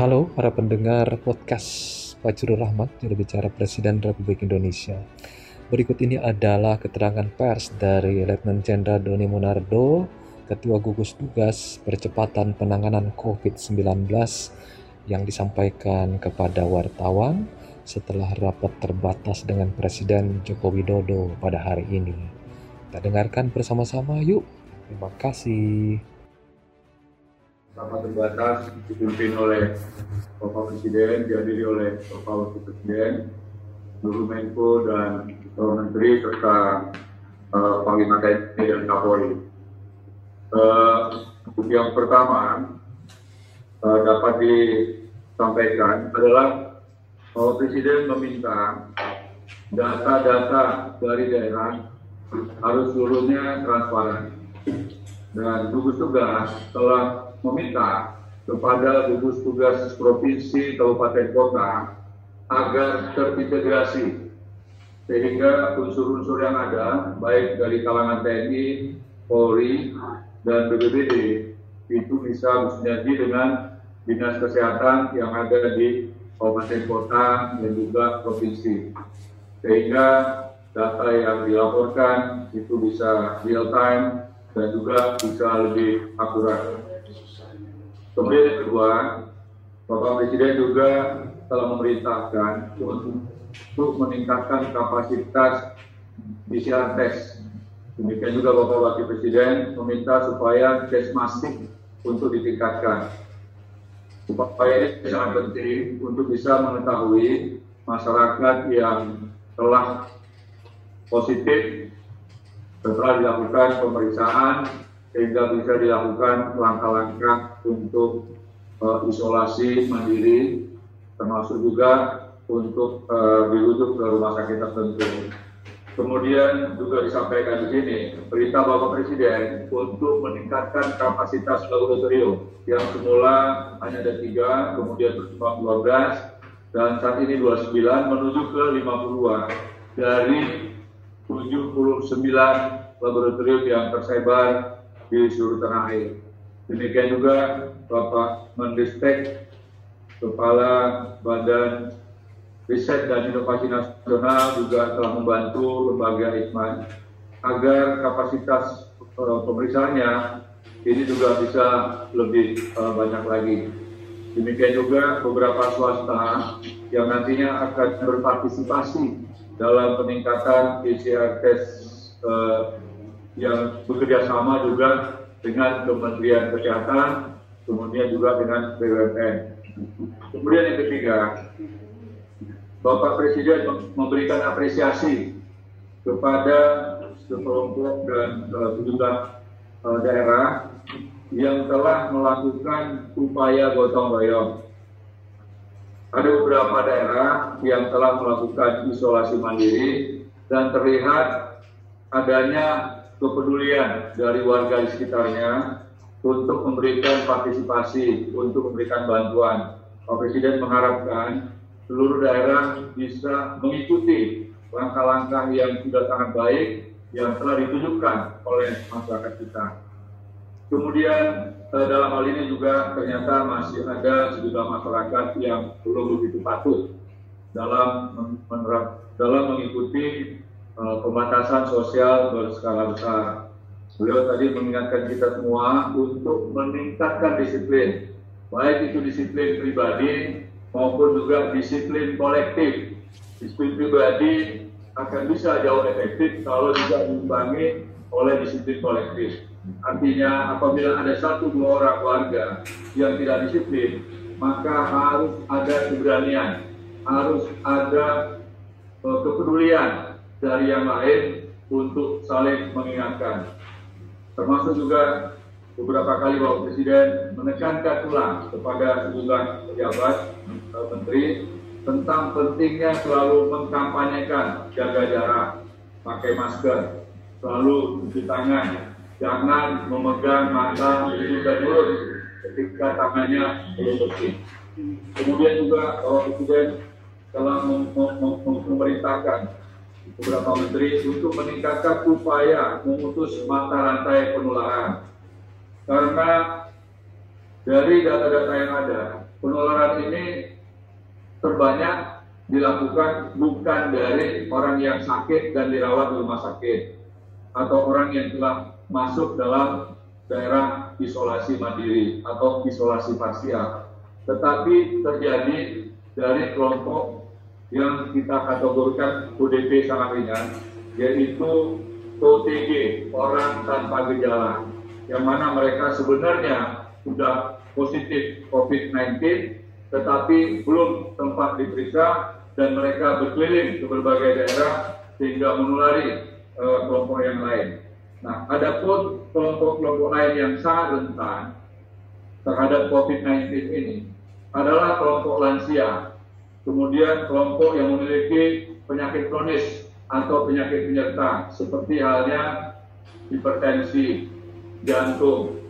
Halo para pendengar podcast Fajrul Rahmat, juru bicara Presiden Republik Indonesia. Berikut ini adalah keterangan pers dari Letnan Jenderal Doni Monardo, Ketua Gugus Tugas Percepatan Penanganan COVID-19 yang disampaikan kepada wartawan setelah rapat terbatas dengan Presiden Joko Widodo pada hari ini. Kita dengarkan bersama-sama yuk. Terima kasih rapat terbatas dipimpin oleh Bapak Presiden, dihadiri oleh Bapak Wakil Presiden, seluruh Menko dan Bapak Menteri serta uh, Panglima TNI dan Kapolri. Uh, yang pertama uh, dapat disampaikan adalah Bapak Presiden meminta data-data dari daerah harus seluruhnya transparan dan gugus tugas telah meminta kepada gugus tugas provinsi kabupaten kota agar terintegrasi sehingga unsur-unsur yang ada baik dari kalangan TNI, Polri, dan BPBD itu bisa bersinergi dengan dinas kesehatan yang ada di kabupaten kota dan juga provinsi sehingga data yang dilaporkan itu bisa real time dan juga bisa lebih akurat. Kemudian yang kedua, Bapak Presiden juga telah memerintahkan untuk meningkatkan kapasitas PCR test. Demikian juga Bapak Wakil Presiden meminta supaya tes masif untuk ditingkatkan. Supaya ini sangat penting untuk bisa mengetahui masyarakat yang telah positif setelah dilakukan pemeriksaan sehingga bisa dilakukan langkah-langkah untuk uh, isolasi mandiri termasuk juga untuk uh, dirujuk ke rumah sakit tertentu. Kemudian juga disampaikan di sini perintah Bapak Presiden untuk meningkatkan kapasitas laboratorium yang semula hanya ada tiga, kemudian berkembang 12 dan saat ini 29 menuju ke 52 dari 79 laboratorium yang tersebar di seluruh tanah air. Demikian juga Bapak Mendestek, Kepala Badan Riset dan Inovasi Nasional juga telah membantu lembaga IKMAN agar kapasitas uh, pemeriksaannya ini juga bisa lebih uh, banyak lagi. Demikian juga beberapa swasta yang nantinya akan berpartisipasi dalam peningkatan PCR test uh, yang bekerja sama juga dengan Kementerian Kesehatan, kemudian juga dengan BUMN. Kemudian yang ketiga, Bapak Presiden memberikan apresiasi kepada sekelompok dan uh, sejumlah uh, daerah yang telah melakukan upaya gotong royong. Ada beberapa daerah yang telah melakukan isolasi mandiri dan terlihat adanya kepedulian dari warga di sekitarnya untuk memberikan partisipasi, untuk memberikan bantuan. Pak Presiden mengharapkan seluruh daerah bisa mengikuti langkah-langkah yang sudah sangat baik yang telah ditunjukkan oleh masyarakat kita. Kemudian eh, dalam hal ini juga ternyata masih ada sejumlah masyarakat yang belum begitu patuh dalam dalam mengikuti pembatasan sosial berskala besar. Beliau tadi mengingatkan kita semua untuk meningkatkan disiplin, baik itu disiplin pribadi maupun juga disiplin kolektif. Disiplin pribadi akan bisa jauh efektif kalau juga diimbangi oleh disiplin kolektif. Artinya apabila ada satu dua orang warga yang tidak disiplin, maka harus ada keberanian, harus ada uh, kepedulian dari yang lain untuk saling mengingatkan. Termasuk juga beberapa kali Bapak Presiden menekankan ulang kepada sejumlah pejabat menteri tentang pentingnya selalu mengkampanyekan jaga jarak, pakai masker, selalu cuci tangan, jangan memegang mata hidung dan mulut ketika tangannya belum bersih. Kemudian juga Bapak Presiden telah memerintahkan beberapa menteri untuk meningkatkan upaya memutus mata rantai penularan. Karena dari data-data yang ada, penularan ini terbanyak dilakukan bukan dari orang yang sakit dan dirawat di rumah sakit atau orang yang telah masuk dalam daerah isolasi mandiri atau isolasi parsial, tetapi terjadi dari kelompok yang kita kategorikan ODP sangat ringan, yaitu OTG, orang tanpa gejala, yang mana mereka sebenarnya sudah positif COVID-19, tetapi belum tempat diperiksa dan mereka berkeliling ke berbagai daerah sehingga menulari uh, kelompok yang lain. Nah, adapun kelompok-kelompok lain yang sangat rentan terhadap COVID-19 ini adalah kelompok lansia, kemudian kelompok yang memiliki penyakit kronis atau penyakit penyerta seperti halnya hipertensi, jantung,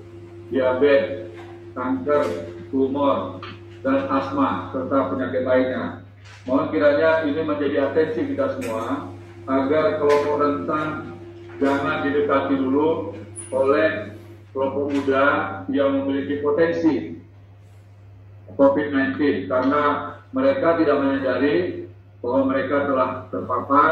diabetes, kanker, tumor, dan asma serta penyakit lainnya. Mohon kiranya ini menjadi atensi kita semua agar kelompok rentan jangan didekati dulu oleh kelompok muda yang memiliki potensi COVID-19 karena mereka tidak menyadari bahwa mereka telah terpapar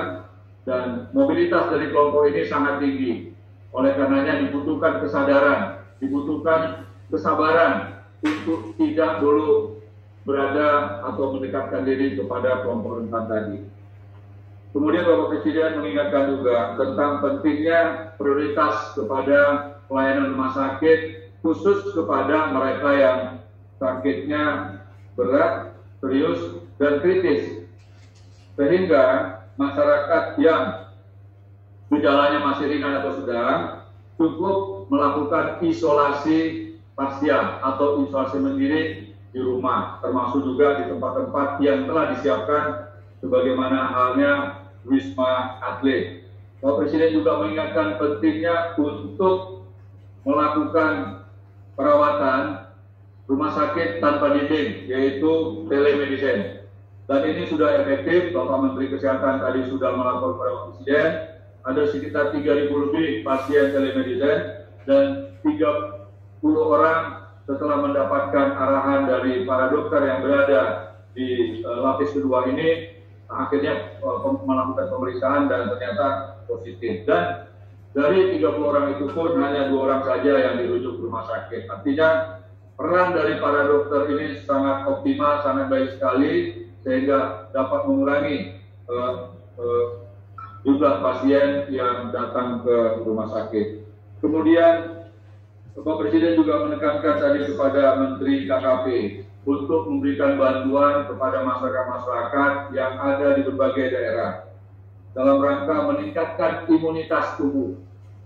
dan mobilitas dari kelompok ini sangat tinggi. Oleh karenanya dibutuhkan kesadaran, dibutuhkan kesabaran untuk tidak dulu berada atau mendekatkan diri kepada kelompok rentan tadi. Kemudian Bapak Presiden mengingatkan juga tentang pentingnya prioritas kepada pelayanan rumah sakit khusus kepada mereka yang sakitnya berat, serius, dan kritis. Sehingga masyarakat yang gejalanya masih ringan atau sedang cukup melakukan isolasi parsial atau isolasi mandiri di rumah, termasuk juga di tempat-tempat yang telah disiapkan sebagaimana halnya Wisma Atlet. Bapak Presiden juga mengingatkan pentingnya untuk melakukan perawatan rumah sakit tanpa dinding, yaitu telemedicine. Dan ini sudah efektif, Bapak Menteri Kesehatan tadi sudah melapor kepada Presiden, ada sekitar 3.000 lebih pasien telemedicine, dan 30 orang setelah mendapatkan arahan dari para dokter yang berada di uh, lapis kedua ini, akhirnya uh, melakukan pemeriksaan dan ternyata positif. Dan dari 30 orang itu pun hanya dua orang saja yang dirujuk ke rumah sakit. Artinya peran dari para dokter ini sangat optimal, sangat baik sekali sehingga dapat mengurangi uh, uh, jumlah pasien yang datang ke rumah sakit. Kemudian Bapak Presiden juga menekankan tadi kepada Menteri KKP untuk memberikan bantuan kepada masyarakat-masyarakat yang ada di berbagai daerah dalam rangka meningkatkan imunitas tubuh.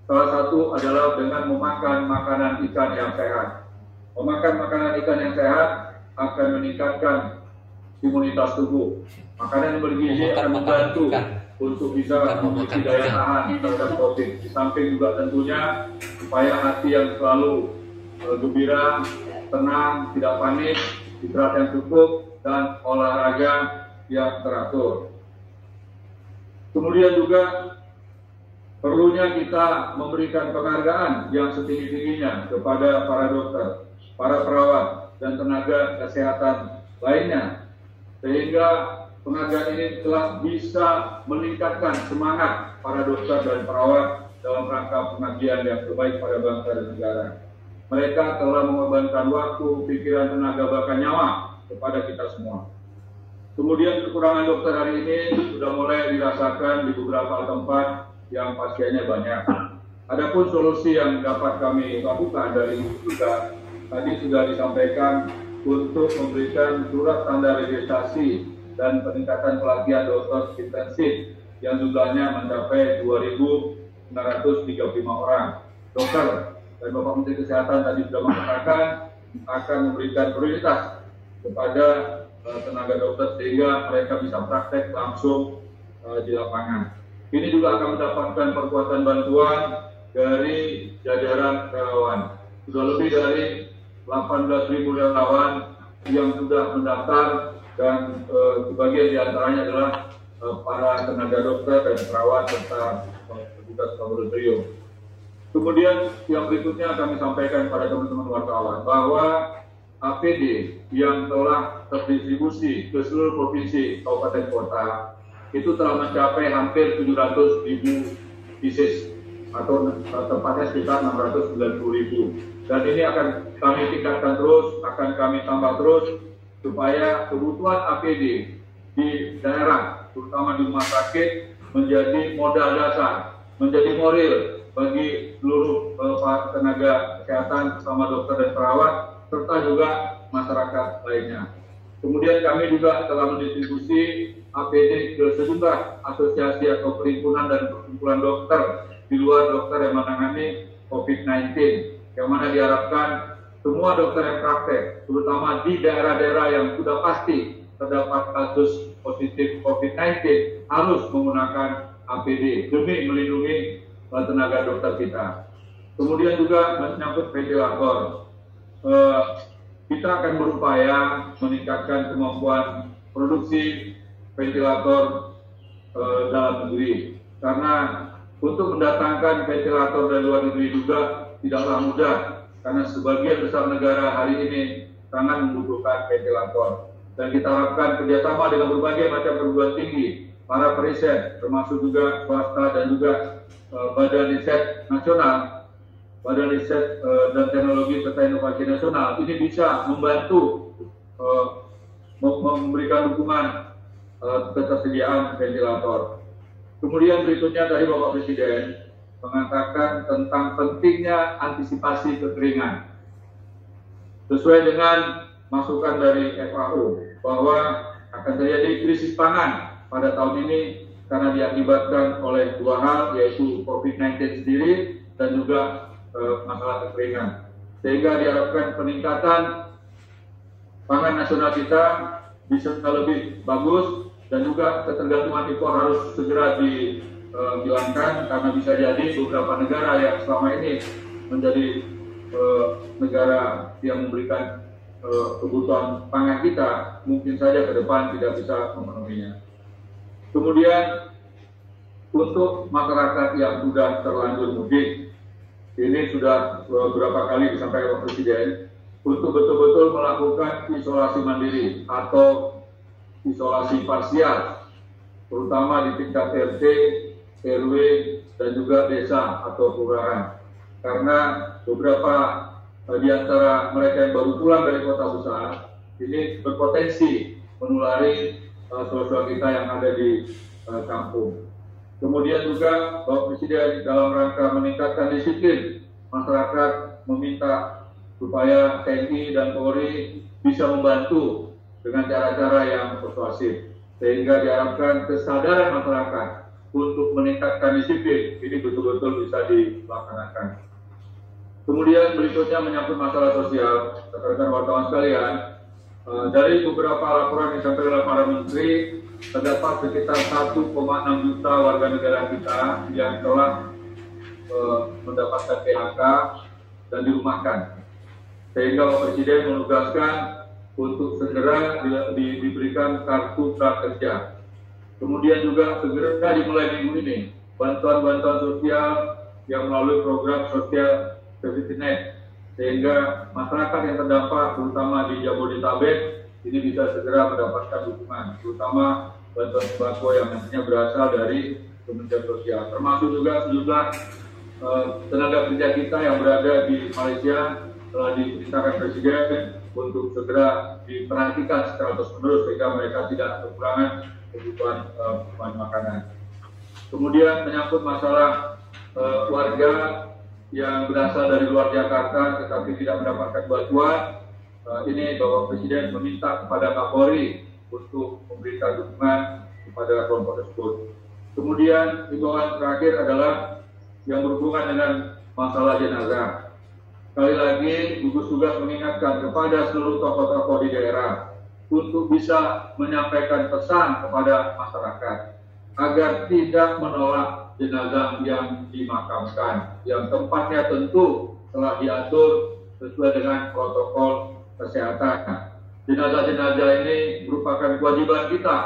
Salah satu adalah dengan memakan makanan ikan yang sehat Memakan makanan ikan yang sehat akan meningkatkan imunitas tubuh. Makanan yang bergizi akan membantu untuk bisa memiliki daya tahan terhadap COVID. Di samping juga tentunya supaya hati yang selalu uh, gembira, tenang, tidak panik, istirahat yang cukup, dan olahraga yang teratur. Kemudian juga perlunya kita memberikan penghargaan yang setinggi-tingginya kepada para dokter para perawat dan tenaga kesehatan lainnya sehingga penghargaan ini telah bisa meningkatkan semangat para dokter dan perawat dalam rangka pengabdian yang terbaik pada bangsa dan negara. Mereka telah mengorbankan waktu, pikiran, tenaga, bahkan nyawa kepada kita semua. Kemudian kekurangan dokter hari ini sudah mulai dirasakan di beberapa tempat yang pasiennya banyak. Adapun solusi yang dapat kami lakukan dari juga tadi sudah disampaikan untuk memberikan surat tanda registrasi dan peningkatan pelatihan dokter intensif yang jumlahnya mencapai 2.935 orang. Dokter dan Bapak Menteri Kesehatan tadi sudah mengatakan akan memberikan prioritas kepada uh, tenaga dokter sehingga mereka bisa praktek langsung uh, di lapangan. Ini juga akan mendapatkan perkuatan bantuan dari jajaran relawan. Sudah lebih dari 18.000 relawan yang sudah mendaftar dan eh, sebagian di antaranya adalah eh, para tenaga dokter dan perawat serta petugas laboratorium. Kemudian yang berikutnya kami sampaikan pada teman-teman wartawan bahwa APD yang telah terdistribusi ke seluruh provinsi kabupaten kota itu telah mencapai hampir 700 ribu pieces atau tepatnya sekitar 690 ribu dan ini akan kami tingkatkan terus, akan kami tambah terus supaya kebutuhan APD di daerah, terutama di rumah sakit, menjadi modal dasar, menjadi moral bagi seluruh uh, tenaga kesehatan, bersama dokter dan perawat, serta juga masyarakat lainnya. Kemudian kami juga telah mendistribusi APD ke sejumlah asosiasi atau perhimpunan dan perkumpulan dokter di luar dokter yang menangani COVID-19, yang mana diharapkan semua dokter yang praktek, terutama di daerah-daerah yang sudah pasti terdapat kasus positif COVID-19, harus menggunakan APD demi melindungi tenaga dokter kita. Kemudian juga menyangkut ventilator. Eh, kita akan berupaya meningkatkan kemampuan produksi ventilator eh, dalam negeri. Karena untuk mendatangkan ventilator dari luar negeri juga tidaklah mudah karena sebagian besar negara hari ini sangat membutuhkan ventilator dan kita lakukan kerjasama dengan berbagai macam perguruan tinggi, para periset, termasuk juga swasta dan juga uh, badan riset nasional, badan riset uh, dan teknologi serta inovasi nasional ini bisa membantu uh, memberikan dukungan ketersediaan ventilator. Kemudian berikutnya dari Bapak Presiden mengatakan tentang pentingnya antisipasi kekeringan. Sesuai dengan masukan dari FAO bahwa akan terjadi krisis pangan pada tahun ini karena diakibatkan oleh dua hal yaitu COVID-19 sendiri dan juga e, masalah kekeringan. Sehingga diharapkan peningkatan pangan nasional kita bisa lebih bagus dan juga ketergantungan impor harus segera eh, karena bisa jadi beberapa negara yang selama ini menjadi uh, negara yang memberikan uh, kebutuhan pangan kita mungkin saja ke depan tidak bisa memenuhinya. Kemudian untuk masyarakat yang sudah terlanjur mudik, ini sudah beberapa kali disampaikan oleh Presiden, untuk betul-betul melakukan isolasi mandiri atau isolasi parsial, terutama di tingkat RT, RW, dan juga desa atau kelurahan. Karena beberapa eh, di antara mereka yang baru pulang dari kota besar, ini berpotensi menulari uh, kita yang ada di uh, kampung. Kemudian juga Bapak Presiden dalam rangka meningkatkan disiplin masyarakat meminta supaya TNI dan Polri bisa membantu dengan cara-cara yang persuasif sehingga diharapkan kesadaran masyarakat untuk meningkatkan disiplin ini betul-betul bisa dilaksanakan. Kemudian berikutnya menyangkut masalah sosial, rekan wartawan sekalian, eh, dari beberapa laporan yang disampaikan oleh para menteri, terdapat sekitar 1,6 juta warga negara kita yang telah eh, mendapatkan PHK dan dirumahkan. Sehingga Presiden menugaskan untuk segera di, di, diberikan kartu prakerja. Kemudian juga segera dimulai minggu ini bantuan-bantuan sosial yang melalui program sosial safety net. Sehingga masyarakat yang terdampak terutama di Jabodetabek ini bisa segera mendapatkan dukungan terutama bantuan sembako yang nantinya berasal dari Kementerian Sosial. Termasuk juga sejumlah uh, tenaga kerja kita yang berada di Malaysia telah diperintahkan Presiden untuk segera diperhatikan secara terus-menerus sehingga mereka tidak kekurangan kebutuhan uh, bahan makanan. Kemudian menyangkut masalah uh, warga yang berasal dari luar Jakarta tetapi tidak mendapatkan bantuan, uh, ini Bapak Presiden meminta kepada Kapolri untuk memberikan dukungan kepada kelompok tersebut. Kemudian himbauan terakhir adalah yang berhubungan dengan masalah jenazah. Sekali lagi, gugus tugas mengingatkan kepada seluruh tokoh-tokoh di daerah untuk bisa menyampaikan pesan kepada masyarakat agar tidak menolak jenazah yang dimakamkan, yang tempatnya tentu telah diatur sesuai dengan protokol kesehatan. Jenazah-jenazah ini merupakan kewajiban kita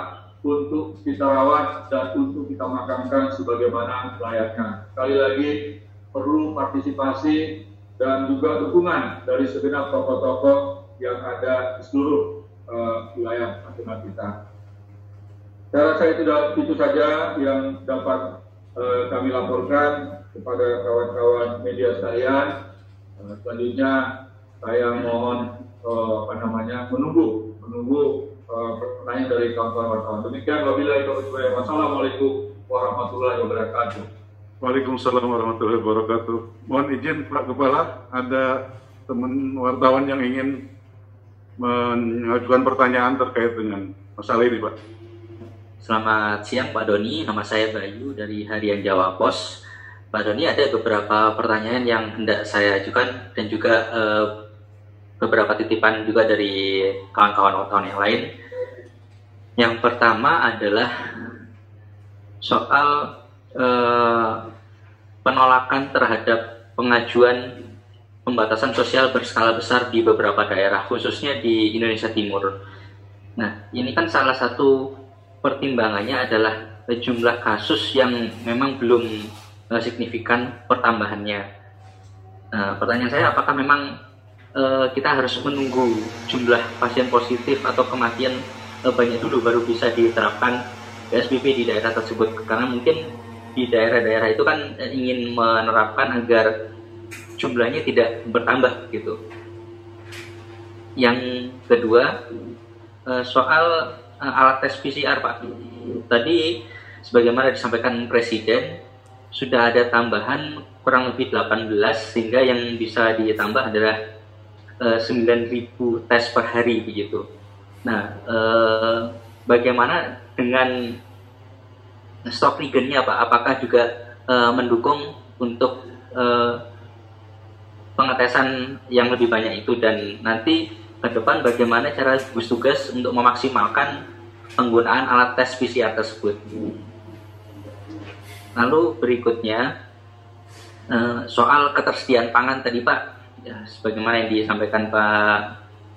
untuk kita rawat dan untuk kita makamkan sebagaimana layaknya. Sekali lagi, perlu partisipasi dan juga dukungan dari segenap tokoh-tokoh yang ada di seluruh uh, wilayah nasional kita. Saya rasa itu, itu saja yang dapat uh, kami laporkan kepada kawan-kawan media sekalian. Uh, selanjutnya saya mohon uh, apa namanya menunggu menunggu uh, pertanyaan dari kawan-kawan. Demikian wabillahi taufiq Wassalamualaikum warahmatullahi wabarakatuh. Waalaikumsalam warahmatullahi wabarakatuh. Mohon izin Pak Kepala, ada teman wartawan yang ingin mengajukan pertanyaan terkait dengan masalah ini, Pak. Selamat siang Pak Doni, nama saya Bayu dari Harian Jawa Pos. Pak Doni ada beberapa pertanyaan yang hendak saya ajukan dan juga eh, beberapa titipan juga dari kawan-kawan wartawan yang lain. Yang pertama adalah soal Eh, penolakan terhadap pengajuan pembatasan sosial berskala besar di beberapa daerah, khususnya di Indonesia Timur. Nah, ini kan salah satu pertimbangannya adalah jumlah kasus yang memang belum uh, signifikan pertambahannya. Nah, pertanyaan saya, apakah memang uh, kita harus menunggu jumlah pasien positif atau kematian uh, banyak dulu baru bisa diterapkan PSBB di daerah tersebut? Karena mungkin di daerah-daerah itu kan eh, ingin menerapkan agar jumlahnya tidak bertambah gitu. Yang kedua eh, soal eh, alat tes PCR Pak. Tadi sebagaimana disampaikan Presiden sudah ada tambahan kurang lebih 18 sehingga yang bisa ditambah adalah 9.000 tes per hari begitu. Nah, bagaimana dengan stok regennya Pak, apakah juga mendukung untuk pengetesan yang lebih banyak itu. Dan nanti ke depan bagaimana cara gugus tugas untuk memaksimalkan penggunaan alat tes PCR tersebut. Lalu berikutnya uh, soal ketersediaan pangan tadi Pak, ya, sebagaimana yang disampaikan Pak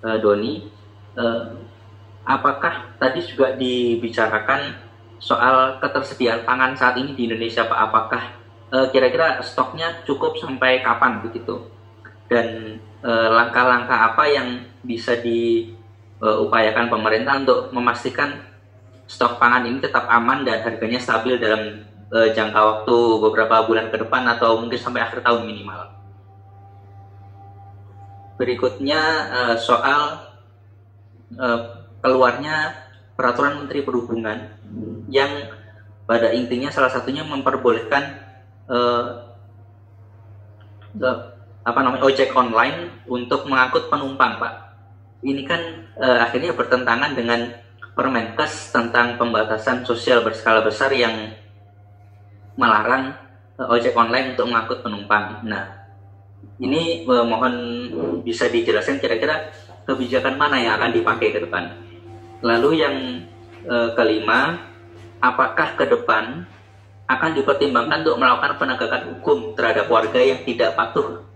uh, Doni, uh, apakah tadi juga dibicarakan soal ketersediaan pangan saat ini di Indonesia Pak? Apakah eh, kira-kira stoknya cukup sampai kapan begitu dan eh, langkah-langkah apa yang bisa diupayakan pemerintah untuk memastikan stok pangan ini tetap aman dan harganya stabil dalam eh, jangka waktu beberapa bulan ke depan atau mungkin sampai akhir tahun minimal. Berikutnya soal keluarnya peraturan Menteri Perhubungan yang pada intinya salah satunya memperbolehkan uh, apa namanya ojek online untuk mengangkut penumpang, Pak. Ini kan uh, akhirnya bertentangan dengan Permenkes tentang pembatasan sosial berskala besar yang melarang uh, ojek online untuk mengangkut penumpang. Nah, ini uh, mohon bisa dijelaskan kira-kira kebijakan mana yang akan dipakai ke depan. Lalu yang e, kelima, apakah ke depan akan dipertimbangkan untuk melakukan penegakan hukum terhadap warga yang tidak patuh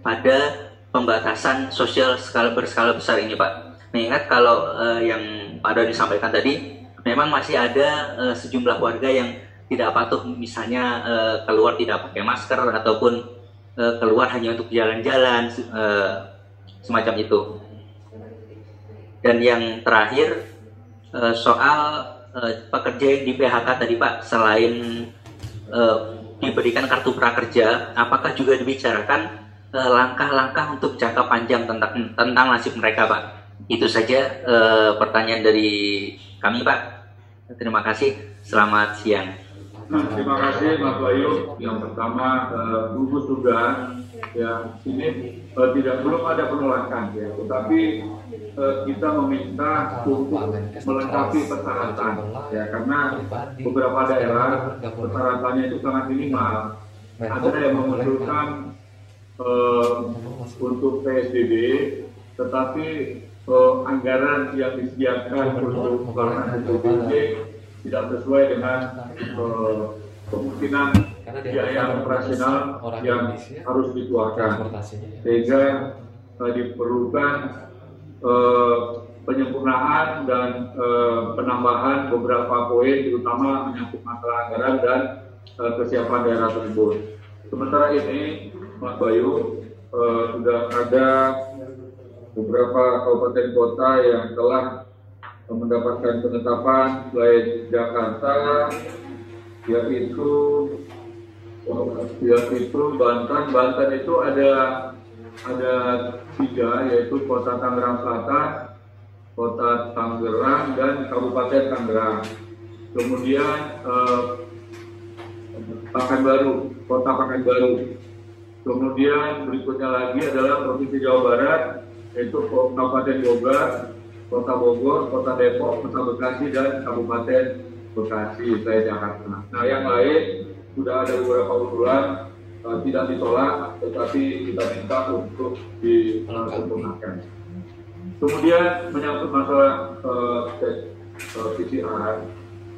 pada pembatasan sosial skala berskala besar ini, Pak? Mengingat kalau e, yang Pak Doni sampaikan tadi, memang masih ada e, sejumlah warga yang tidak patuh, misalnya e, keluar tidak pakai masker ataupun e, keluar hanya untuk jalan-jalan, e, semacam itu. Dan yang terakhir uh, soal uh, pekerja yang di PHK tadi Pak, selain uh, diberikan kartu prakerja, apakah juga dibicarakan langkah-langkah uh, untuk jangka panjang tentang tentang nasib mereka Pak? Itu saja uh, pertanyaan dari kami Pak. Terima kasih. Selamat siang. Nah, terima kasih Mas Bayu. Yang pertama, uh, gugus tugas ya ini uh, tidak belum ada penolakan ya, tetapi uh, kita meminta untuk melengkapi persyaratan ya karena beberapa daerah persyaratannya itu sangat minimal. Ada yang memerlukan uh, untuk PSBB, tetapi uh, anggaran yang disediakan untuk pelaksanaan PSBB tidak sesuai dengan uh, kemungkinan biaya operasional yang harus dikeluarkan sehingga uh, diperlukan uh, penyempurnaan dan penambahan beberapa poin terutama menyangkut masalah anggaran dan kesiapan daerah tersebut. Sementara ini Mas Bayu uh, sudah ada beberapa kabupaten kota yang telah mendapatkan penetapan selain Jakarta, yaitu yaitu Banten. Banten itu ada ada tiga yaitu Kota Tangerang Selatan, Kota Tangerang dan Kabupaten Tangerang. Kemudian eh, Pekanbaru, Kota Pekanbaru. Kemudian berikutnya lagi adalah Provinsi Jawa Barat, yaitu Kabupaten Bogor, Kota Bogor, Kota Depok, Kota Bekasi, dan Kabupaten Bekasi, saya Jakarta. Nah, yang lain sudah ada beberapa usulan uh, tidak ditolak, tetapi kita minta untuk disempurnakan. Kemudian menyangkut masalah uh, tes uh, PCR,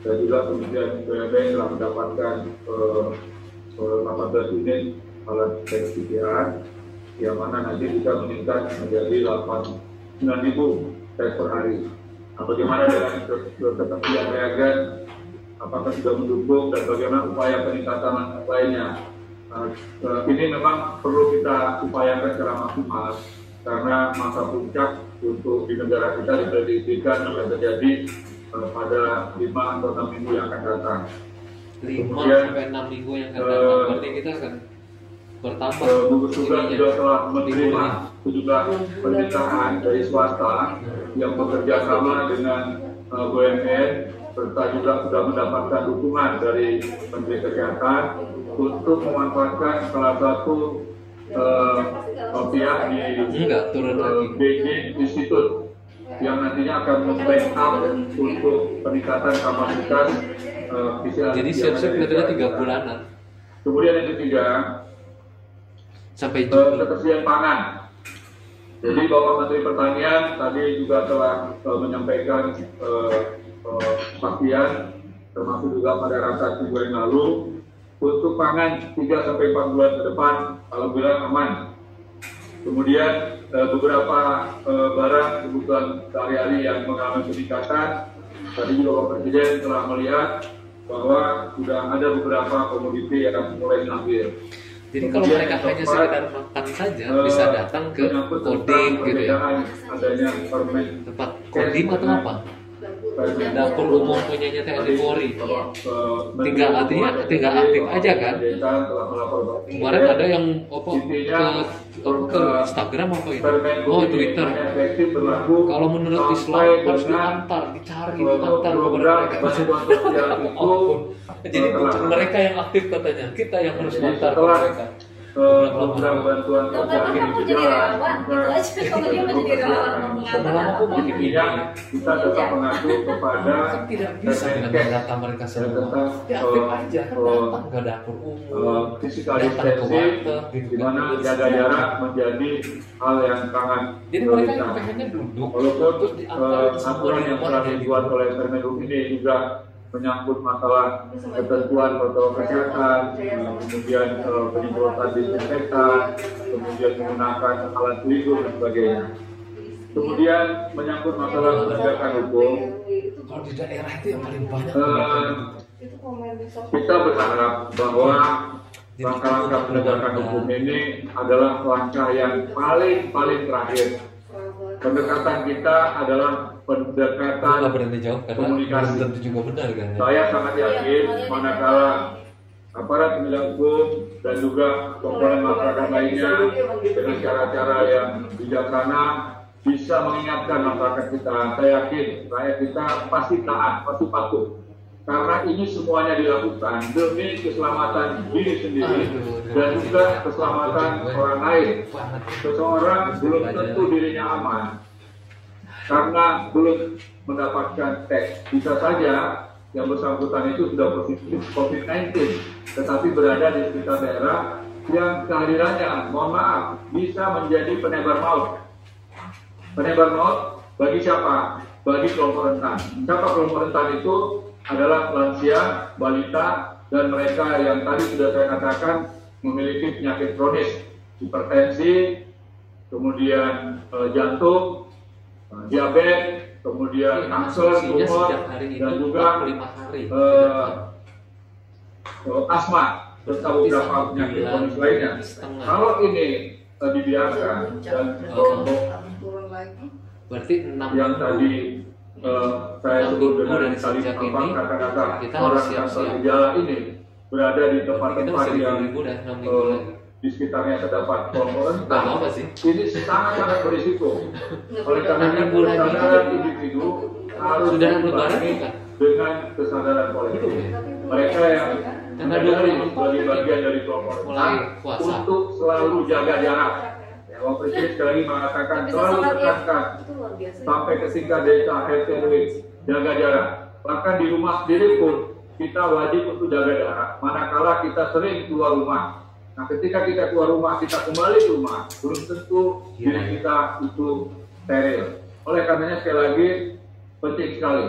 dan juga kemudian BUMN telah mendapatkan uh, 18 unit alat tes PCR, yang mana nanti bisa meningkat menjadi 8 9 ribu tes per hari. Nah, bagaimana dengan ketersediaan reagen apakah sudah mendukung dan bagaimana upaya peningkatan lainnya. Nah, ini memang perlu kita upayakan secara maksimal karena masa puncak untuk di negara kita diprediksikan akan terjadi uh, pada 5 atau 6 minggu yang akan datang. 5 sampai 6 minggu yang akan datang, uh, berarti kita akan bertambah. Uh, gugus tugas juga telah menerima sejumlah permintaan dari swasta yang bekerja sama dengan uh, BUMN serta juga sudah mendapatkan dukungan dari Menteri Kesehatan untuk memanfaatkan salah satu uh, pihak di Enggak, turun uh, Beijing Institute yang nantinya akan membackup untuk peningkatan kapasitas uh, PCR. Jadi siap-siap kira tiga bulanan. Kemudian yang ketiga, sampai uh, ketersediaan pangan. Jadi Bapak Menteri Pertanian tadi juga telah uh, menyampaikan uh, kepastian termasuk juga pada rasa minggu yang lalu untuk pangan 3 sampai 4 bulan ke depan alhamdulillah aman. Kemudian eh, beberapa eh, barang kebutuhan sehari-hari yang mengalami peningkatan tadi juga Bapak Presiden telah melihat bahwa sudah ada beberapa komoditi yang mulai mengambil. Jadi kalau mereka hanya sekedar makan saja uh, bisa datang ke kodim gitu ya. Adanya permen tempat kodim atau apa? Dapur umum punyanya TNI Polri. Tinggal artinya tinggal aktif aja kan? Kemarin ada yang apa ke ke Instagram apa itu? oh Twitter. kalau menurut Islam harus diantar dicari diantar kepada mereka. jadi mereka yang aktif katanya kita yang harus diantar mereka program bantuan sosial ini berjalan selama intinya kita tetap mengacu kepada tidak bisa. dengan data mereka semua. aja nggak dapur umum. physical distancing di mana jaga jarak menjadi hal yang sangat jadi mereka yang pengennya duduk walaupun aturan yang telah dibuat oleh Permenhub ini juga menyangkut masalah ketentuan protokol kesehatan, kemudian uh, penyemprotan disinfektan, kemudian menggunakan alat pelindung dan sebagainya. Kemudian menyangkut masalah penegakan hukum, kalau di daerah itu yang paling banyak. Uh, kita berharap bahwa langkah-langkah penegakan hukum ini adalah langkah yang paling paling terakhir. Pendekatan kita adalah pendekatan jawab karena komunikasi. tentu juga benar kan. Ya? Saya sangat yakin manakala aparat penegak hukum dan juga komponen masyarakat lainnya dengan cara-cara yang bijaksana bisa mengingatkan masyarakat kita. Saya yakin rakyat kita pasti taat, pasti patuh. Karena ini semuanya dilakukan demi keselamatan diri sendiri dan juga keselamatan orang lain. Seseorang belum tentu dirinya aman, karena belum mendapatkan tes. Bisa saja yang bersangkutan itu sudah positif COVID-19, tetapi berada di sekitar daerah yang kehadirannya, mohon maaf, bisa menjadi penebar maut. Penebar maut bagi siapa? Bagi kelompok rentan. Siapa kelompok rentan itu? Adalah lansia, balita, dan mereka yang tadi sudah saya katakan memiliki penyakit kronis, hipertensi, kemudian e, jantung, diabetes, kemudian kanker, tumor, dan juga hari, uh, uh, asma serta beberapa penyakit kronis lainnya. Kalau ini uh, dibiarkan dan kelompok Berarti enam yang tadi eh, saya sebut dengan tadi sejak apa ini, kata-kata kita harus orang siap-siap. gejala ini berada di tempat-tempat yang eh, lagi. di sekitarnya terdapat sih? ini sangat-sangat berisiko. Oleh karena kesadaran individu harus bukan? dengan kesadaran kolektif. Mereka yang Tanggal menyadari 24 sebagai bagian dari kelompok rentan puasa. untuk selalu jaga jarak. Bapak Presiden sekali lagi mengatakan selalu tekankan sampai ke tingkat desa RT RW jaga jarak. Bahkan di rumah sendiri pun kita wajib untuk jaga jarak. Manakala kita sering keluar rumah. Nah, ketika kita keluar rumah, kita kembali ke rumah, belum tentu diri kita itu steril. Oleh karenanya sekali lagi penting sekali.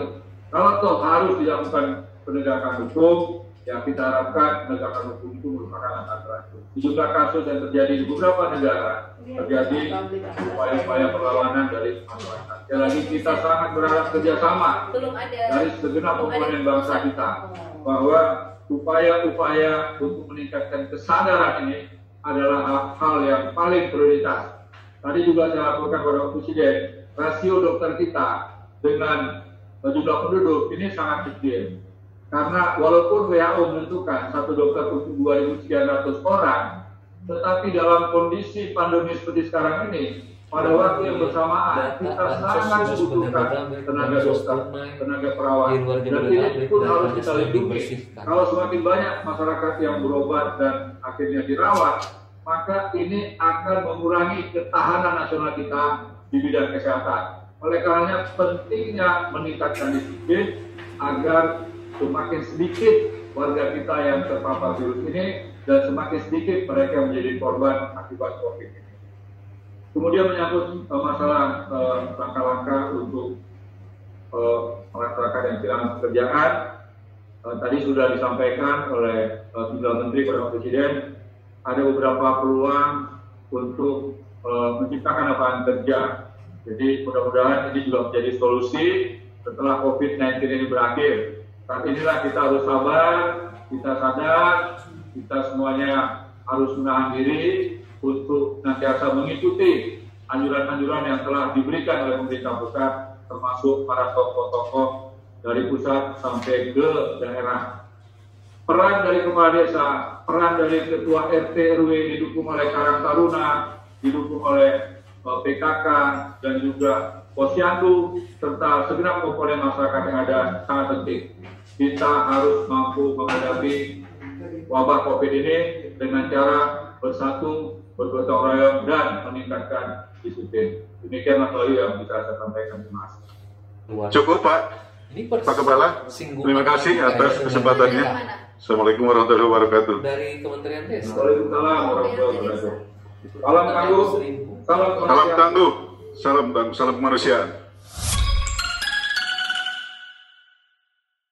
Kalau toh harus dilakukan penegakan hukum, ya kita harapkan penegakan hukum itu merupakan langkah terakhir. Sejumlah kasus yang terjadi di beberapa negara terjadi upaya-upaya perlawanan dari masyarakat. Sekali lagi kita sangat berharap kerjasama dari segenap komponen bangsa kita Oh. bahwa upaya-upaya untuk meningkatkan kesadaran ini adalah hal- yang paling prioritas. Tadi juga saya laporkan kepada Presiden, rasio dokter kita dengan jumlah penduduk ini sangat kecil. Karena walaupun WHO menentukan satu dokter untuk 2.300 orang, tetapi dalam kondisi pandemi seperti sekarang ini, pada waktu yang bersamaan kita sangat membutuhkan tenaga dokter, tenaga perawat, dan ini pun harus kita lindungi. Kalau semakin banyak masyarakat yang berobat dan akhirnya dirawat, maka ini akan mengurangi ketahanan nasional kita di bidang kesehatan. Oleh karenanya pentingnya meningkatkan disiplin agar semakin sedikit warga kita yang terpapar virus ini dan semakin sedikit mereka yang menjadi korban akibat COVID ini. Kemudian menyangkut eh, masalah eh, langkah-langkah untuk eh, masyarakat yang kehilangan pekerjaan, eh, tadi sudah disampaikan oleh eh, Tunggal Menteri kepada Presiden, ada beberapa peluang untuk eh, menciptakan lapangan kerja. Jadi mudah-mudahan ini juga menjadi solusi setelah COVID-19 ini berakhir. Saat inilah kita harus sabar, kita sadar, kita semuanya harus menahan diri untuk nantiasa mengikuti anjuran-anjuran yang telah diberikan oleh pemerintah pusat, termasuk para tokoh-tokoh dari pusat sampai ke daerah. Peran dari kepala desa, peran dari ketua RT RW didukung oleh Karang Taruna, didukung oleh eh, PKK dan juga Posyandu serta segenap komponen masyarakat yang ada sangat penting. Kita harus mampu menghadapi wabah COVID ini dengan cara bersatu, bergotong royong dan meningkatkan disiplin. Demikian Mas Wahyu yang bisa saya sampaikan. Kasih. Luar. Cukup Pak. Ini Pak Kepala, terima kasih atas kesempatannya. Assalamualaikum warahmatullahi wabarakatuh. Dari Kementerian Desa. Waalaikumsalam warahmatullahi wabarakatuh. Salam tangguh, salam tangguh, salam tangguh, salam kemanusiaan.